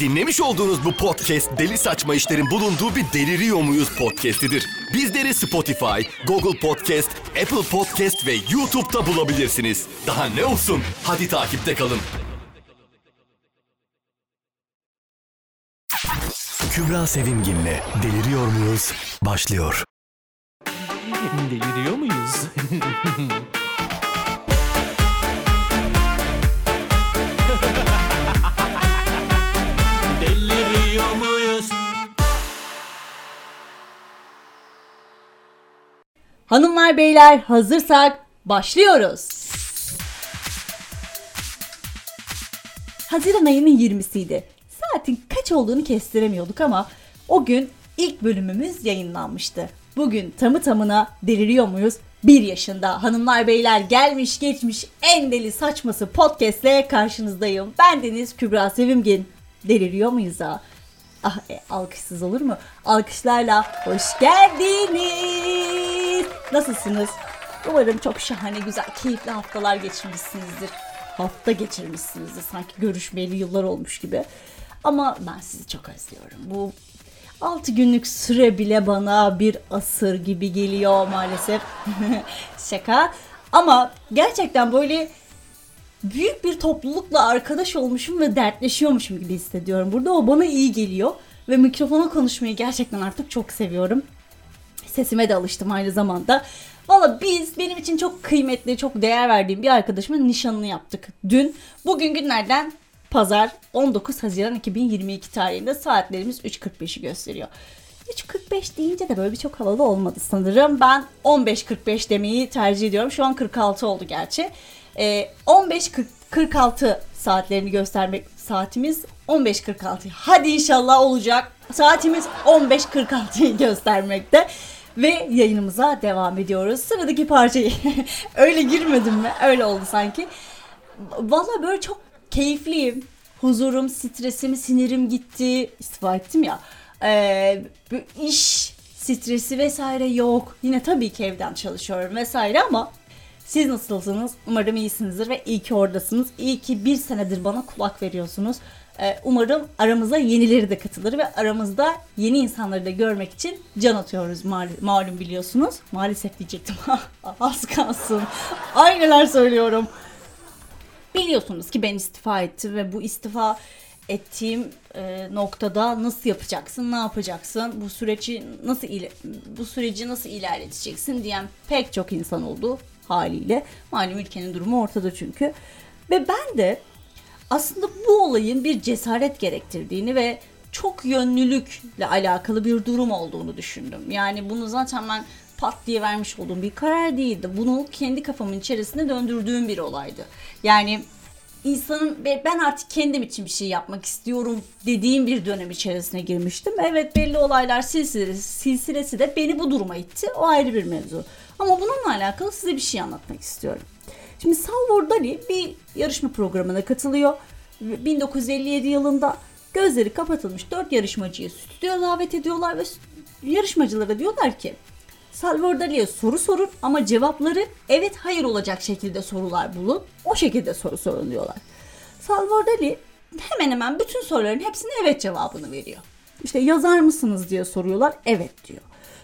Dinlemiş olduğunuz bu podcast deli saçma işlerin bulunduğu bir Deliriyor Muyuz podcastidir. Bizleri Spotify, Google Podcast, Apple Podcast ve YouTube'da bulabilirsiniz. Daha ne olsun? Hadi takipte kalın. Kübra Sevimgin'le Deliriyor Muyuz başlıyor. Deliriyor muyuz? Hanımlar beyler hazırsak başlıyoruz. Haziran ayının 20'siydi. Saatin kaç olduğunu kestiremiyorduk ama o gün ilk bölümümüz yayınlanmıştı. Bugün tamı tamına deliriyor muyuz? Bir yaşında hanımlar beyler gelmiş geçmiş en deli saçması podcastle karşınızdayım. Ben Deniz Kübra Sevimgin. Deliriyor muyuz ha? Ah e, alkışsız olur mu? Alkışlarla hoş geldiniz. Nasılsınız? Umarım çok şahane, güzel, keyifli haftalar geçirmişsinizdir. Hafta geçirmişsinizdir sanki görüşmeyeli yıllar olmuş gibi. Ama ben sizi çok özlüyorum. Bu 6 günlük süre bile bana bir asır gibi geliyor maalesef. Şaka. Ama gerçekten böyle büyük bir toplulukla arkadaş olmuşum ve dertleşiyormuşum gibi hissediyorum. Burada o bana iyi geliyor ve mikrofona konuşmayı gerçekten artık çok seviyorum. Sesime de alıştım aynı zamanda. Valla biz benim için çok kıymetli, çok değer verdiğim bir arkadaşımın nişanını yaptık dün. Bugün günlerden pazar 19 Haziran 2022 tarihinde saatlerimiz 3.45'i gösteriyor. 3.45 deyince de böyle bir çok havalı olmadı sanırım. Ben 15.45 demeyi tercih ediyorum. Şu an 46 oldu gerçi. Ee, 15.46 saatlerini göstermek saatimiz 15.46. Hadi inşallah olacak. Saatimiz 15.46'yı göstermekte. Ve yayınımıza devam ediyoruz. Sıradaki parçayı öyle girmedim mi? Öyle oldu sanki. Valla böyle çok keyifliyim. Huzurum, stresim, sinirim gitti. İstifa ettim ya. Ee, iş stresi vesaire yok. Yine tabii ki evden çalışıyorum vesaire ama siz nasılsınız? Umarım iyisinizdir ve iyi ki oradasınız. İyi ki bir senedir bana kulak veriyorsunuz. Ee, umarım aramıza yenileri de katılır ve aramızda yeni insanları da görmek için can atıyoruz mal- malum biliyorsunuz. Maalesef diyecektim. Az kalsın. Ayneler söylüyorum. Biliyorsunuz ki ben istifa ettim ve bu istifa ettiğim e, noktada nasıl yapacaksın, ne yapacaksın, bu süreci nasıl bu süreci nasıl ilerleteceksin diyen pek çok insan oldu haliyle. Malum ülkenin durumu ortada çünkü. Ve ben de aslında bu olayın bir cesaret gerektirdiğini ve çok yönlülükle alakalı bir durum olduğunu düşündüm. Yani bunu zaten ben pat diye vermiş olduğum bir karar değildi. Bunu kendi kafamın içerisinde döndürdüğüm bir olaydı. Yani insanın ben artık kendim için bir şey yapmak istiyorum dediğim bir dönem içerisine girmiştim. Evet belli olaylar silsilesi, silsilesi de beni bu duruma itti. O ayrı bir mevzu. Ama bununla alakalı size bir şey anlatmak istiyorum. Şimdi Salvador Dali bir yarışma programına katılıyor. 1957 yılında gözleri kapatılmış 4 yarışmacıyı stüdyoya davet ediyorlar ve yarışmacılara diyorlar ki Salvador Dali'ye soru sorun ama cevapları evet hayır olacak şekilde sorular bulun. O şekilde soru sorun diyorlar. Salvador Dali hemen hemen bütün soruların hepsine evet cevabını veriyor. İşte yazar mısınız diye soruyorlar. Evet diyor.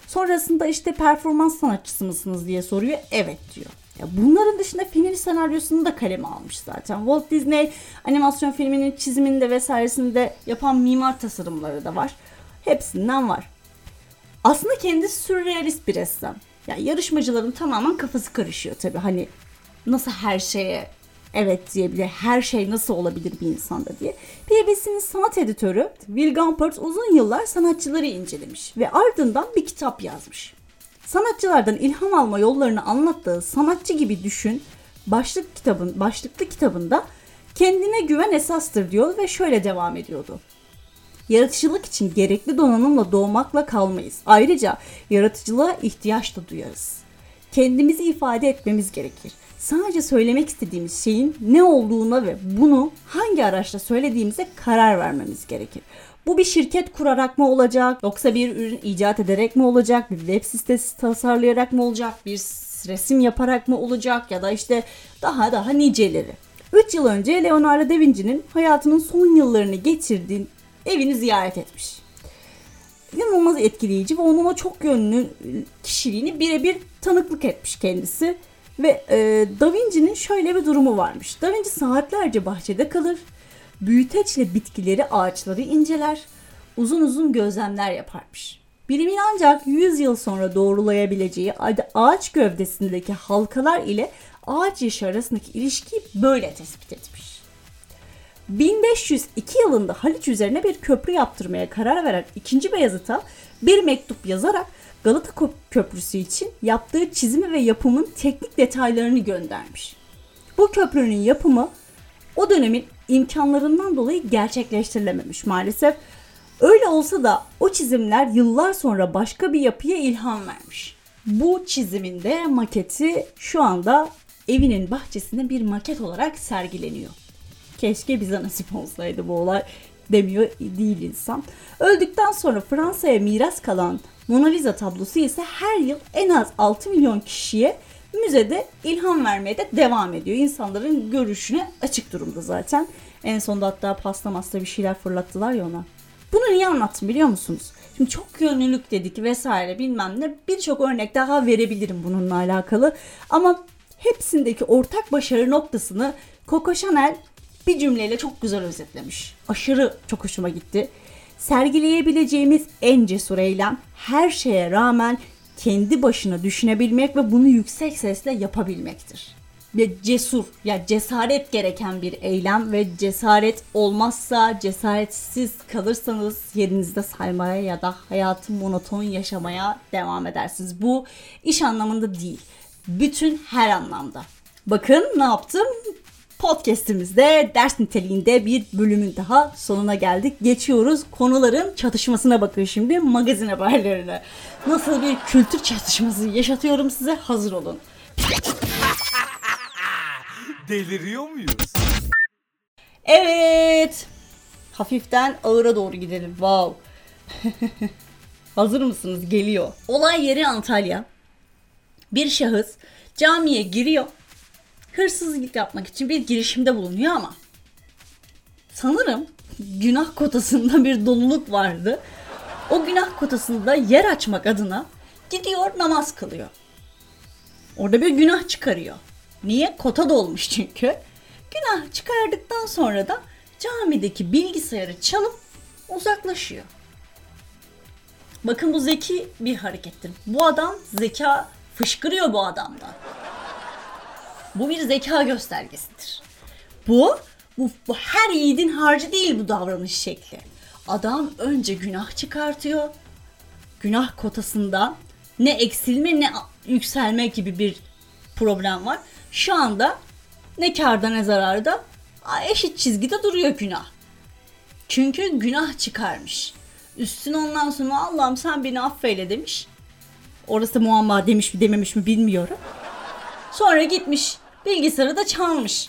Sonrasında işte performans sanatçısı mısınız diye soruyor. Evet diyor. Ya bunların dışında film senaryosunu da kaleme almış zaten. Walt Disney animasyon filminin çiziminde vesairesinde yapan mimar tasarımları da var. Hepsinden var. Aslında kendisi sürrealist bir ressam. Yani yarışmacıların tamamen kafası karışıyor tabii. Hani nasıl her şeye evet diyebilir, her şey nasıl olabilir bir insanda diye. BBC'nin sanat editörü Will Gumpert uzun yıllar sanatçıları incelemiş ve ardından bir kitap yazmış. Sanatçılardan ilham alma yollarını anlattığı Sanatçı gibi düşün başlık kitabın başlıklı kitabında kendine güven esastır diyor ve şöyle devam ediyordu. Yaratıcılık için gerekli donanımla doğmakla kalmayız. Ayrıca yaratıcılığa ihtiyaç da duyarız. Kendimizi ifade etmemiz gerekir. Sadece söylemek istediğimiz şeyin ne olduğuna ve bunu hangi araçla söylediğimize karar vermemiz gerekir. Bu bir şirket kurarak mı olacak yoksa bir ürün icat ederek mi olacak, bir web sitesi tasarlayarak mı olacak, bir resim yaparak mı olacak ya da işte daha daha niceleri. 3 yıl önce Leonardo da Vinci'nin hayatının son yıllarını geçirdiği evini ziyaret etmiş. İnanılmaz etkileyici ve onun o çok yönlü kişiliğini birebir tanıklık etmiş kendisi. Ve e, Da Vinci'nin şöyle bir durumu varmış. Da Vinci saatlerce bahçede kalır, büyüteçle bitkileri, ağaçları inceler, uzun uzun gözlemler yaparmış. Bilimin ancak 100 yıl sonra doğrulayabileceği ağaç gövdesindeki halkalar ile ağaç yaşı arasındaki ilişkiyi böyle tespit etmiş. 1502 yılında Haliç üzerine bir köprü yaptırmaya karar veren 2. Beyazıt'a bir mektup yazarak Galata Köprüsü için yaptığı çizimi ve yapımın teknik detaylarını göndermiş. Bu köprünün yapımı o dönemin imkanlarından dolayı gerçekleştirilememiş maalesef. Öyle olsa da o çizimler yıllar sonra başka bir yapıya ilham vermiş. Bu çizimin de maketi şu anda evinin bahçesinde bir maket olarak sergileniyor. Keşke bize nasip olsaydı bu olay demiyor değil insan. Öldükten sonra Fransa'ya miras kalan Mona Lisa tablosu ise her yıl en az 6 milyon kişiye müzede ilham vermeye de devam ediyor. İnsanların görüşüne açık durumda zaten. En sonunda hatta pasta masta bir şeyler fırlattılar ya ona. Bunu niye anlattım biliyor musunuz? Şimdi çok yönlülük dedik vesaire bilmem ne birçok örnek daha verebilirim bununla alakalı. Ama hepsindeki ortak başarı noktasını Coco Chanel bir cümleyle çok güzel özetlemiş. Aşırı çok hoşuma gitti. Sergileyebileceğimiz en cesur eylem her şeye rağmen kendi başına düşünebilmek ve bunu yüksek sesle yapabilmektir. Ve cesur ya cesaret gereken bir eylem ve cesaret olmazsa cesaretsiz kalırsanız yerinizde saymaya ya da hayatı monoton yaşamaya devam edersiniz. Bu iş anlamında değil. Bütün her anlamda. Bakın ne yaptım? Podcast'imizde ders niteliğinde bir bölümün daha sonuna geldik. Geçiyoruz konuların çatışmasına bakın şimdi magazin haberlerine. Nasıl bir kültür çatışması yaşatıyorum size hazır olun. Deliriyor muyuz? Evet. Hafiften ağıra doğru gidelim. Wow. hazır mısınız? Geliyor. Olay yeri Antalya. Bir şahıs camiye giriyor hırsızlık yapmak için bir girişimde bulunuyor ama sanırım günah kotasında bir doluluk vardı. O günah kotasında yer açmak adına gidiyor namaz kılıyor. Orada bir günah çıkarıyor. Niye? Kota dolmuş çünkü. Günah çıkardıktan sonra da camideki bilgisayarı çalıp uzaklaşıyor. Bakın bu zeki bir harekettir. Bu adam zeka fışkırıyor bu adamdan. Bu bir zeka göstergesidir. Bu, bu, bu her yiğidin harcı değil bu davranış şekli. Adam önce günah çıkartıyor. Günah kotasında ne eksilme ne yükselme gibi bir problem var. Şu anda ne karda ne zararda eşit çizgide duruyor günah. Çünkü günah çıkarmış. Üstüne ondan sonra Allah'ım sen beni affeyle demiş. Orası muamma demiş mi dememiş mi bilmiyorum. Sonra gitmiş Bilgisayarı da çalmış.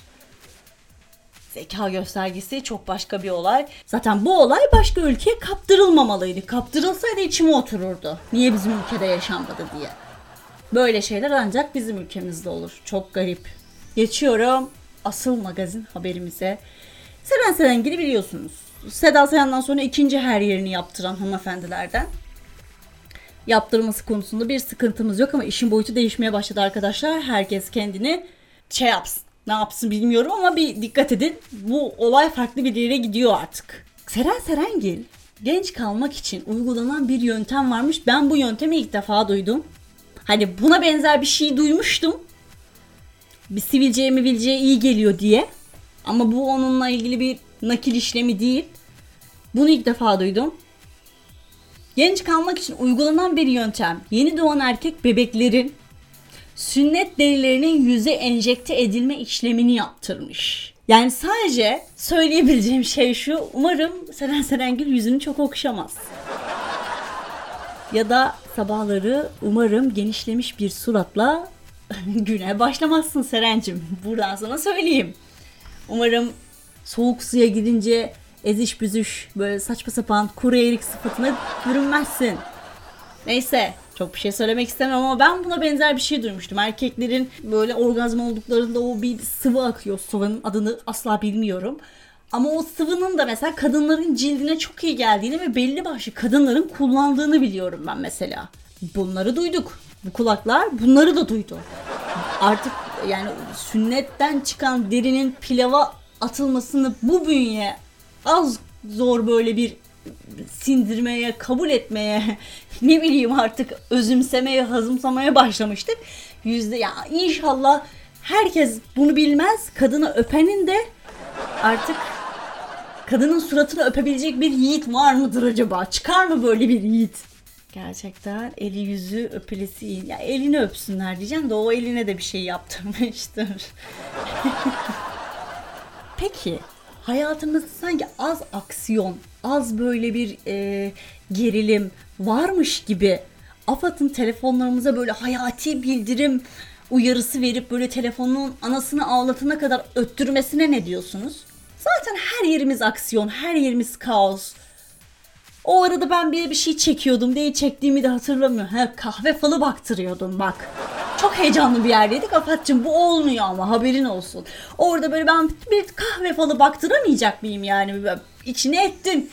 Zeka göstergesi çok başka bir olay. Zaten bu olay başka ülkeye kaptırılmamalıydı. Kaptırılsaydı içime otururdu. Niye bizim ülkede yaşanmadı diye. Böyle şeyler ancak bizim ülkemizde olur. Çok garip. Geçiyorum asıl magazin haberimize. Seren Serengil'i biliyorsunuz. Seda Sayan'dan sonra ikinci her yerini yaptıran hanımefendilerden. Yaptırması konusunda bir sıkıntımız yok ama işin boyutu değişmeye başladı arkadaşlar. Herkes kendini şey yapsın. Ne yapsın bilmiyorum ama bir dikkat edin. Bu olay farklı bir yere gidiyor artık. Seren Serengil genç kalmak için uygulanan bir yöntem varmış. Ben bu yöntemi ilk defa duydum. Hani buna benzer bir şey duymuştum. Bir sivilceye mivilceye iyi geliyor diye. Ama bu onunla ilgili bir nakil işlemi değil. Bunu ilk defa duydum. Genç kalmak için uygulanan bir yöntem. Yeni doğan erkek bebeklerin sünnet derilerinin yüze enjekte edilme işlemini yaptırmış. Yani sadece söyleyebileceğim şey şu. Umarım Seren Serengil yüzünü çok okşamaz. ya da sabahları umarım genişlemiş bir suratla güne başlamazsın Serencim. Buradan sana söyleyeyim. Umarım soğuk suya gidince eziş büzüş böyle saçma sapan kuru erik sıfatına bürünmezsin. Neyse Çok bir şey söylemek istemem ama ben buna benzer bir şey duymuştum. Erkeklerin böyle orgazm olduklarında o bir sıvı akıyor. Sıvının adını asla bilmiyorum. Ama o sıvının da mesela kadınların cildine çok iyi geldiğini ve belli başlı kadınların kullandığını biliyorum ben mesela. Bunları duyduk. Bu kulaklar bunları da duydu. Artık yani sünnetten çıkan derinin pilava atılmasını bu bünye az zor böyle bir sindirmeye, kabul etmeye, ne bileyim artık özümsemeye, hazımsamaya başlamıştık. Yüzde ya inşallah herkes bunu bilmez. Kadını öpenin de artık kadının suratını öpebilecek bir yiğit var mıdır acaba? Çıkar mı böyle bir yiğit? Gerçekten eli yüzü öpülesi iyi. Ya elini öpsünler diyeceğim de o eline de bir şey yaptırmıştır. Peki hayatımızda sanki az aksiyon, az böyle bir e, gerilim varmış gibi AFAD'ın telefonlarımıza böyle hayati bildirim uyarısı verip böyle telefonun anasını ağlatana kadar öttürmesine ne diyorsunuz? Zaten her yerimiz aksiyon, her yerimiz kaos. O arada ben bir bir şey çekiyordum. Neyi çektiğimi de hatırlamıyorum. He, kahve falı baktırıyordum bak. Çok heyecanlı bir yerdeydik. Afat'cığım bu olmuyor ama haberin olsun. Orada böyle ben bir kahve falı baktıramayacak mıyım yani? İçine ettin.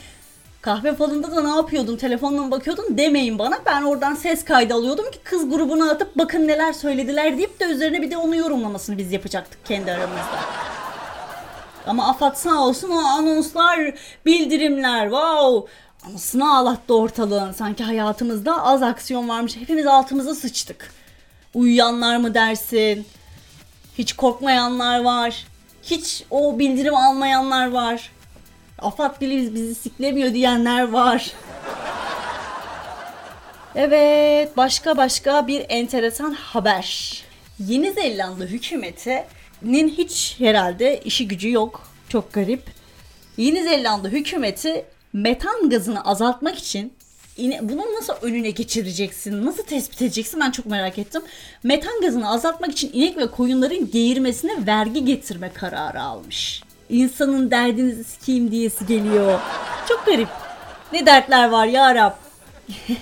Kahve falında da ne yapıyordun? Telefonla bakıyordun demeyin bana. Ben oradan ses kaydı alıyordum ki kız grubuna atıp bakın neler söylediler deyip de üzerine bir de onu yorumlamasını biz yapacaktık kendi aramızda. Ama Afat sağ olsun o anonslar, bildirimler, wow. Anasını ağlattı ortalığın. Sanki hayatımızda az aksiyon varmış. Hepimiz altımıza sıçtık. Uyuyanlar mı dersin? Hiç korkmayanlar var. Hiç o bildirim almayanlar var. Afat bile bizi siklemiyor diyenler var. Evet, başka başka bir enteresan haber. Yeni Zelanda hükümetinin hiç herhalde işi gücü yok. Çok garip. Yeni Zelanda hükümeti metan gazını azaltmak için bunu nasıl önüne geçireceksin? Nasıl tespit edeceksin? Ben çok merak ettim. Metan gazını azaltmak için inek ve koyunların geğirmesine vergi getirme kararı almış. İnsanın derdinizi sikeyim diyesi geliyor. Çok garip. Ne dertler var ya Rab.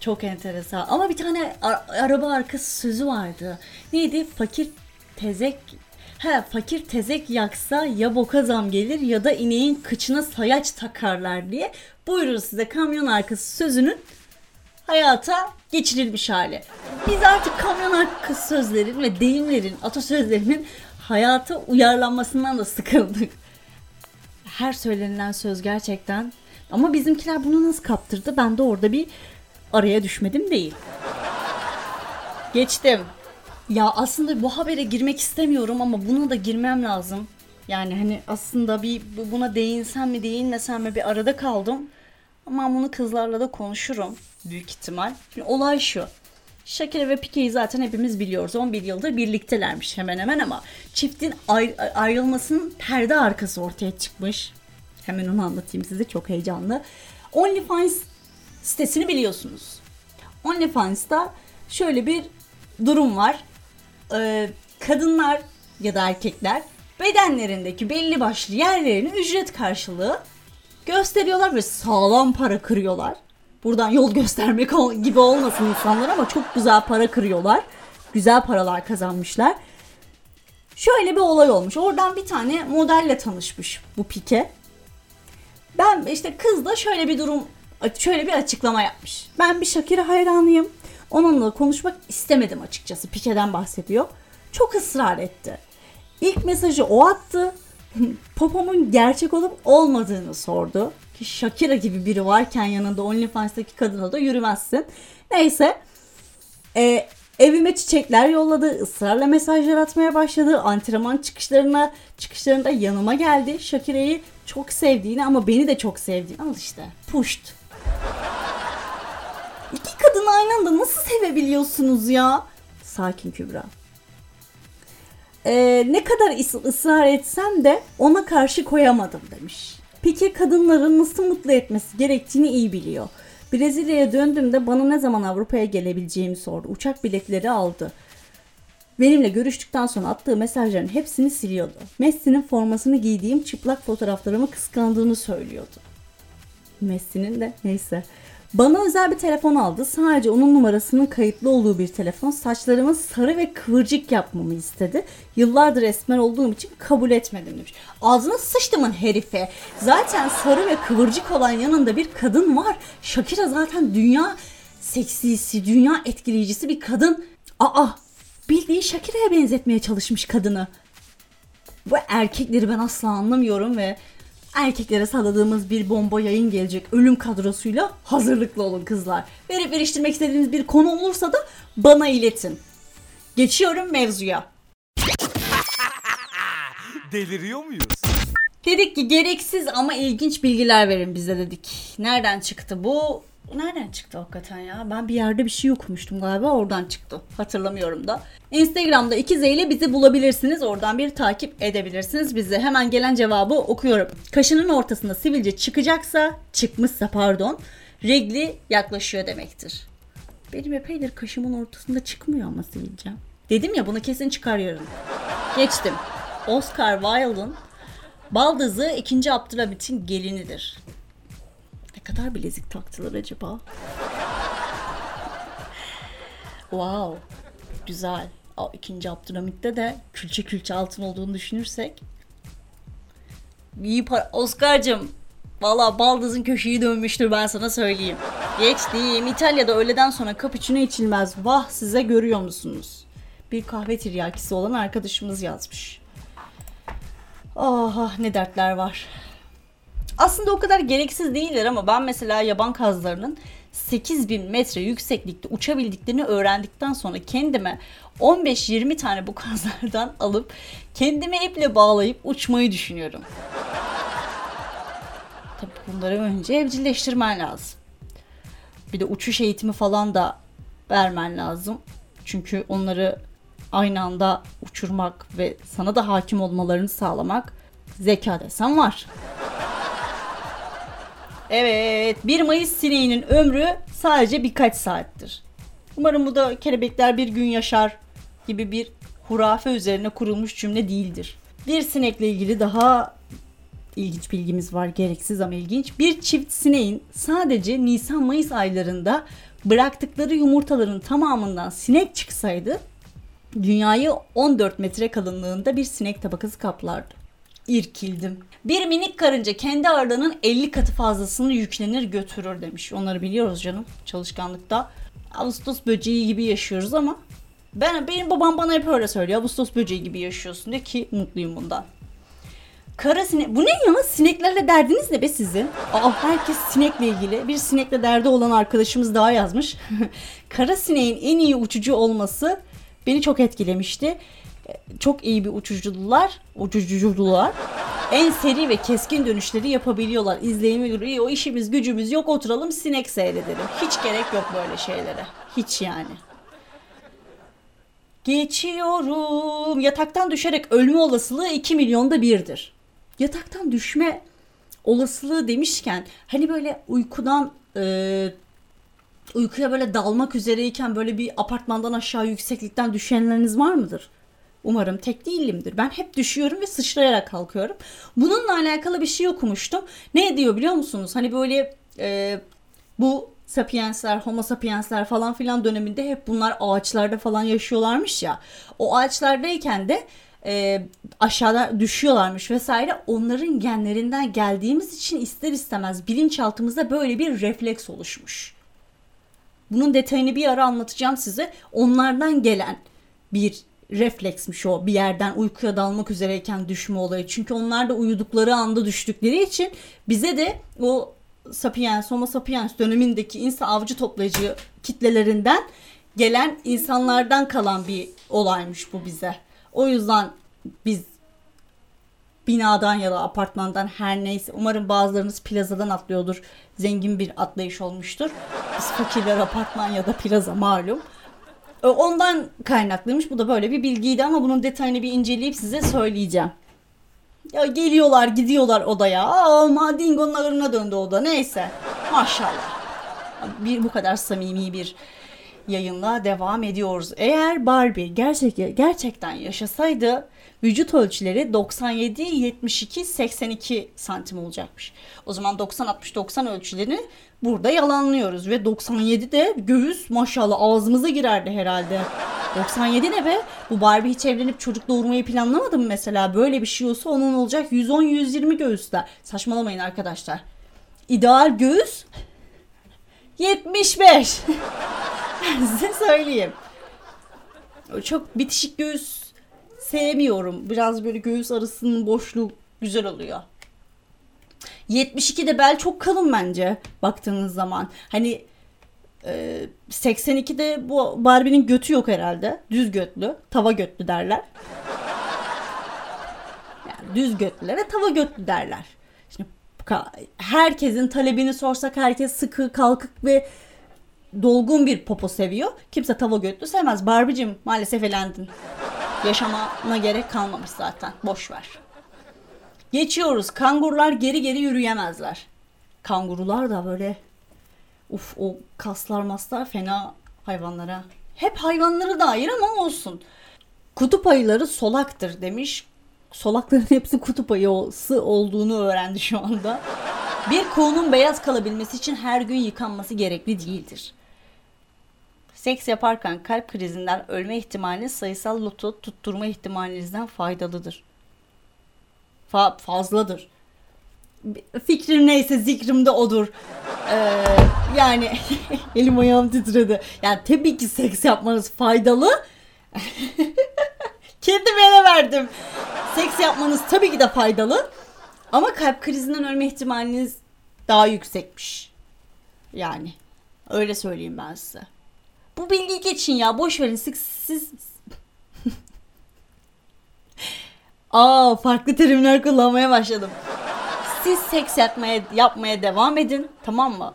çok enteresan. Ama bir tane araba arkası sözü vardı. Neydi? Fakir tezek He fakir tezek yaksa ya boka zam gelir ya da ineğin kıçına sayaç takarlar diye. Buyurun size kamyon arkası sözünün hayata geçirilmiş hali. Biz artık kamyon arkası sözlerin ve deyimlerin, atasözlerinin hayata uyarlanmasından da sıkıldık. Her söylenilen söz gerçekten ama bizimkiler bunu nasıl kaptırdı ben de orada bir araya düşmedim değil. Geçtim. Ya aslında bu habere girmek istemiyorum ama buna da girmem lazım. Yani hani aslında bir buna değinsem mi değinmesem mi bir arada kaldım. Ama bunu kızlarla da konuşurum büyük ihtimal. Şimdi olay şu. Shakira ve Pique'yi zaten hepimiz biliyoruz. 11 yıldır birliktelermiş hemen hemen ama çiftin ayr- ayrılmasının perde arkası ortaya çıkmış. Hemen onu anlatayım size çok heyecanlı. OnlyFans sitesini biliyorsunuz. OnlyFans'ta şöyle bir durum var e, kadınlar ya da erkekler bedenlerindeki belli başlı yerlerini ücret karşılığı gösteriyorlar ve sağlam para kırıyorlar. Buradan yol göstermek gibi olmasın insanlar ama çok güzel para kırıyorlar. Güzel paralar kazanmışlar. Şöyle bir olay olmuş. Oradan bir tane modelle tanışmış bu Pike. Ben işte kız da şöyle bir durum şöyle bir açıklama yapmış. Ben bir Shakira hayranıyım. Onunla konuşmak istemedim açıkçası. Pike'den bahsediyor. Çok ısrar etti. İlk mesajı o attı. Popomun gerçek olup olmadığını sordu. Ki Shakira gibi biri varken yanında OnlyFans'taki kadına da yürümezsin. Neyse. E, evime çiçekler yolladı. ısrarla mesajlar atmaya başladı. Antrenman çıkışlarına çıkışlarında yanıma geldi. Shakira'yı çok sevdiğini ama beni de çok sevdiğini. Al işte. Pushed. İki kadın aynı anda nasıl sevebiliyorsunuz ya? Sakin Kübra. Ee, ne kadar ıs- ısrar etsem de ona karşı koyamadım demiş. Peki kadınların nasıl mutlu etmesi gerektiğini iyi biliyor. Brezilya'ya döndüğümde bana ne zaman Avrupa'ya gelebileceğimi sordu. Uçak biletleri aldı. Benimle görüştükten sonra attığı mesajların hepsini siliyordu. Messi'nin formasını giydiğim çıplak fotoğraflarımı kıskandığını söylüyordu. Messi'nin de neyse. Bana özel bir telefon aldı. Sadece onun numarasının kayıtlı olduğu bir telefon. Saçlarımı sarı ve kıvırcık yapmamı istedi. Yıllardır esmer olduğum için kabul etmedim demiş. Ağzına sıçtımın herife. Zaten sarı ve kıvırcık olan yanında bir kadın var. Shakira zaten dünya seksisi, dünya etkileyicisi bir kadın. Aa bildiğin Shakira'ya benzetmeye çalışmış kadını. Bu erkekleri ben asla anlamıyorum ve erkeklere salladığımız bir bomba yayın gelecek ölüm kadrosuyla hazırlıklı olun kızlar. Verip veriştirmek istediğiniz bir konu olursa da bana iletin. Geçiyorum mevzuya. Deliriyor muyuz? Dedik ki gereksiz ama ilginç bilgiler verin bize dedik. Nereden çıktı bu? Nereden çıktı hakikaten ya? Ben bir yerde bir şey okumuştum galiba oradan çıktı. Hatırlamıyorum da. Instagram'da 2 Z ile bizi bulabilirsiniz. Oradan bir takip edebilirsiniz bizi. Hemen gelen cevabı okuyorum. Kaşının ortasında sivilce çıkacaksa, çıkmışsa pardon, regli yaklaşıyor demektir. Benim epeydir kaşımın ortasında çıkmıyor ama sivilce. Dedim ya bunu kesin çıkar yarın. Geçtim. Oscar Wilde'ın baldızı 2. Abdülhamit'in gelinidir. Kadar bilezik taktılar acaba? wow. Güzel. O ikinci Abdülhamit'te de külçe külçe altın olduğunu düşünürsek iyi para. Oscar'cım Valla baldızın köşeyi dönmüştür ben sana söyleyeyim. Geçtiğim İtalya'da öğleden sonra cappuccino içilmez. Vah size görüyor musunuz? Bir kahve tiryakisi olan arkadaşımız yazmış. Ah ne dertler var. Aslında o kadar gereksiz değiller ama ben mesela yaban kazlarının 8000 metre yükseklikte uçabildiklerini öğrendikten sonra kendime 15-20 tane bu kazlardan alıp kendime iple bağlayıp uçmayı düşünüyorum. Tabii bunları önce evcilleştirmen lazım. Bir de uçuş eğitimi falan da vermen lazım. Çünkü onları aynı anda uçurmak ve sana da hakim olmalarını sağlamak zeka desem var. Evet, 1 Mayıs sineğinin ömrü sadece birkaç saattir. Umarım bu da kelebekler bir gün yaşar gibi bir hurafe üzerine kurulmuş cümle değildir. Bir sinekle ilgili daha ilginç bilgimiz var. Gereksiz ama ilginç. Bir çift sineğin sadece Nisan-Mayıs aylarında bıraktıkları yumurtaların tamamından sinek çıksaydı dünyayı 14 metre kalınlığında bir sinek tabakası kaplardı. İrkildim. Bir minik karınca kendi ağırlığının 50 katı fazlasını yüklenir götürür demiş. Onları biliyoruz canım çalışkanlıkta. Ağustos böceği gibi yaşıyoruz ama ben benim babam bana hep öyle söylüyor. Ağustos böceği gibi yaşıyorsun diye ki mutluyum bundan. Kara sinek. Bu ne ya? Sineklerle derdiniz ne be sizin? Aa, herkes sinekle ilgili. Bir sinekle derdi olan arkadaşımız daha yazmış. Kara sineğin en iyi uçucu olması beni çok etkilemişti. Çok iyi bir uçucular, uçucular. En seri ve keskin dönüşleri yapabiliyorlar. İzleyimi görüyor. O işimiz gücümüz yok oturalım sinek seyredelim. Hiç gerek yok böyle şeylere. Hiç yani. Geçiyorum. Yataktan düşerek ölme olasılığı 2 milyonda birdir. Yataktan düşme olasılığı demişken hani böyle uykudan e, uykuya böyle dalmak üzereyken böyle bir apartmandan aşağı yükseklikten düşenleriniz var mıdır? Umarım tek değilimdir. Ben hep düşüyorum ve sıçrayarak kalkıyorum. Bununla alakalı bir şey okumuştum. Ne diyor biliyor musunuz? Hani böyle e, bu sapiensler, homo sapiensler falan filan döneminde hep bunlar ağaçlarda falan yaşıyorlarmış ya. O ağaçlardayken de e, aşağıda düşüyorlarmış vesaire. Onların genlerinden geldiğimiz için ister istemez bilinçaltımızda böyle bir refleks oluşmuş. Bunun detayını bir ara anlatacağım size. Onlardan gelen bir refleksmiş o bir yerden uykuya dalmak üzereyken düşme olayı. Çünkü onlar da uyudukları anda düştükleri için bize de o sapiens, homo sapiens dönemindeki insan avcı toplayıcı kitlelerinden gelen insanlardan kalan bir olaymış bu bize. O yüzden biz binadan ya da apartmandan her neyse umarım bazılarınız plazadan atlıyordur. Zengin bir atlayış olmuştur. Biz fakirler apartman ya da plaza malum. Ondan kaynaklıymış. Bu da böyle bir bilgiydi ama bunun detayını bir inceleyip size söyleyeceğim. Ya geliyorlar gidiyorlar odaya. Aa Madingo'nun ağırına döndü oda. Neyse. Maşallah. Bir bu kadar samimi bir yayınla devam ediyoruz. Eğer Barbie gerçek, gerçekten yaşasaydı vücut ölçüleri 97, 72, 82 santim olacakmış. O zaman 90, 60, 90 ölçülerini burada yalanlıyoruz. Ve 97 de göğüs maşallah ağzımıza girerdi herhalde. 97 ne be? Bu Barbie hiç evlenip çocuk doğurmayı planlamadı mı mesela? Böyle bir şey olsa onun olacak 110-120 göğüsler. Saçmalamayın arkadaşlar. İdeal göğüs 75. Ben size söyleyeyim. Çok bitişik göğüs sevmiyorum. Biraz böyle göğüs arasının boşluğu güzel oluyor. 72'de bel çok kalın bence baktığınız zaman. Hani e, 82'de bu Barbie'nin götü yok herhalde. Düz götlü, tava götlü derler. Yani düz götlülere tava götlü derler. Şimdi herkesin talebini sorsak herkes sıkı, kalkık ve dolgun bir popo seviyor. Kimse tava götlü sevmez. Barbie'cim maalesef elendin. Yaşamana gerek kalmamış zaten. Boş ver. Geçiyoruz. Kangurlar geri geri yürüyemezler. Kangurular da böyle uf o kaslar maslar fena hayvanlara. Hep hayvanlara dair ama olsun. Kutup ayıları solaktır demiş. Solakların hepsi kutup ayısı olduğunu öğrendi şu anda. Bir kolun beyaz kalabilmesi için her gün yıkanması gerekli değildir. Seks yaparken kalp krizinden ölme ihtimali sayısal loto tutturma ihtimalinizden faydalıdır. Fa fazladır. Fikrim neyse zikrim de odur. Ee, yani elim ayağım titredi. Yani tabii ki seks yapmanız faydalı. Kendime ele verdim. Seks yapmanız tabii ki de faydalı. Ama kalp krizinden ölme ihtimaliniz daha yüksekmiş. Yani öyle söyleyeyim ben size. Bu bilgiyi geçin ya boş verin siz, siz... Aa farklı terimler kullanmaya başladım. Siz seks yapmaya, yapmaya devam edin tamam mı?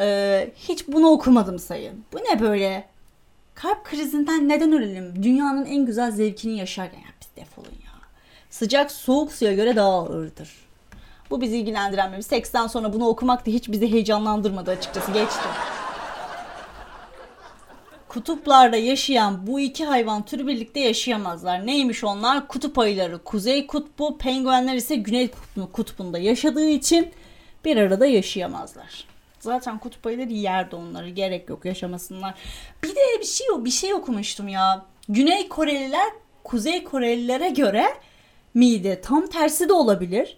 Ee, hiç bunu okumadım sayın. Bu ne böyle? Kalp krizinden neden ölelim? Dünyanın en güzel zevkini yaşarken. Ya biz defolun ya. Sıcak soğuk suya göre daha ağırdır. Bu bizi ilgilendiren bir. Seksten sonra bunu okumak da hiç bizi heyecanlandırmadı açıkçası. Geçti. Kutuplarda yaşayan bu iki hayvan türü birlikte yaşayamazlar. Neymiş onlar? Kutup ayıları kuzey kutbu, penguenler ise güney kutbunda yaşadığı için bir arada yaşayamazlar. Zaten kutup ayıları yerde onları. Gerek yok yaşamasınlar. Bir de bir şey bir şey okumuştum ya. Güney Koreliler Kuzey Korelilere göre mide tam tersi de olabilir.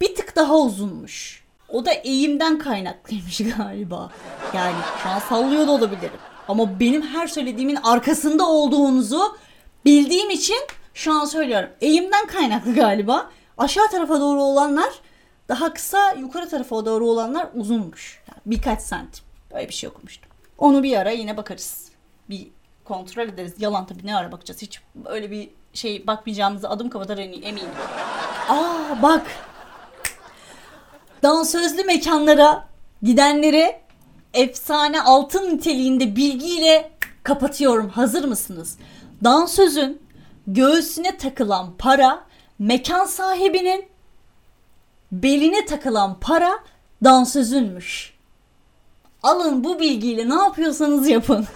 Bir tık daha uzunmuş. O da eğimden kaynaklıymış galiba. Yani şu an sallıyor da olabilirim. Ama benim her söylediğimin arkasında olduğunuzu bildiğim için şu an söylüyorum. Eğimden kaynaklı galiba. Aşağı tarafa doğru olanlar daha kısa, yukarı tarafa doğru olanlar uzunmuş. Yani birkaç santim. Böyle bir şey okumuştum. Onu bir ara yine bakarız. Bir kontrol ederiz. Yalan tabii ne ara bakacağız. Hiç öyle bir şey bakmayacağımızı adım kadar eminim. Aa bak. Dansözlü mekanlara gidenleri efsane altın niteliğinde bilgiyle kapatıyorum. Hazır mısınız? Dansözün göğsüne takılan para mekan sahibinin beline takılan para dansözünmüş. Alın bu bilgiyle ne yapıyorsanız yapın.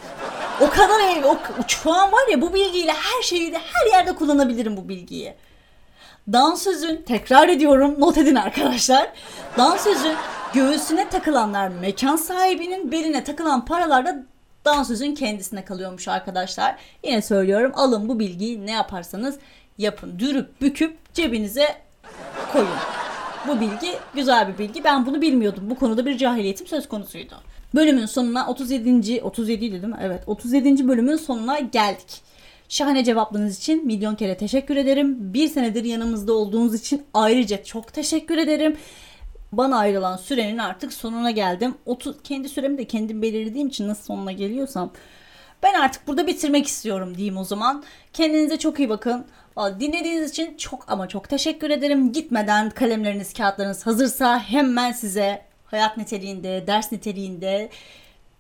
O kadar ev, o, şu an var ya bu bilgiyle her şeyi de her yerde kullanabilirim bu bilgiyi. Dansözün, tekrar ediyorum not edin arkadaşlar. Dansözün göğsüne takılanlar mekan sahibinin, beline takılan paralar da dansözün kendisine kalıyormuş arkadaşlar. Yine söylüyorum alın bu bilgiyi ne yaparsanız yapın. Dürüp büküp cebinize koyun. Bu bilgi güzel bir bilgi. Ben bunu bilmiyordum. Bu konuda bir cahiliyetim söz konusuydu. Bölümün sonuna 37. 37 değil mi? Evet 37. bölümün sonuna geldik. Şahane cevaplarınız için milyon kere teşekkür ederim. Bir senedir yanımızda olduğunuz için ayrıca çok teşekkür ederim. Bana ayrılan sürenin artık sonuna geldim. 30, kendi süremi de kendim belirlediğim için nasıl sonuna geliyorsam ben artık burada bitirmek istiyorum diyeyim o zaman. Kendinize çok iyi bakın. Dinlediğiniz için çok ama çok teşekkür ederim. Gitmeden kalemleriniz, kağıtlarınız hazırsa hemen size hayat niteliğinde, ders niteliğinde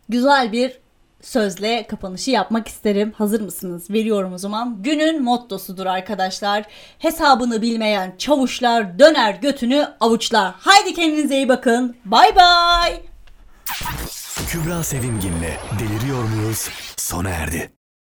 güzel bir sözle kapanışı yapmak isterim. Hazır mısınız? Veriyorum o zaman. Günün mottosudur arkadaşlar. Hesabını bilmeyen çavuşlar döner götünü avuçlar. Haydi kendinize iyi bakın. Bay bay. Kübra Sevimgin'le Deliriyor Muyuz sona erdi.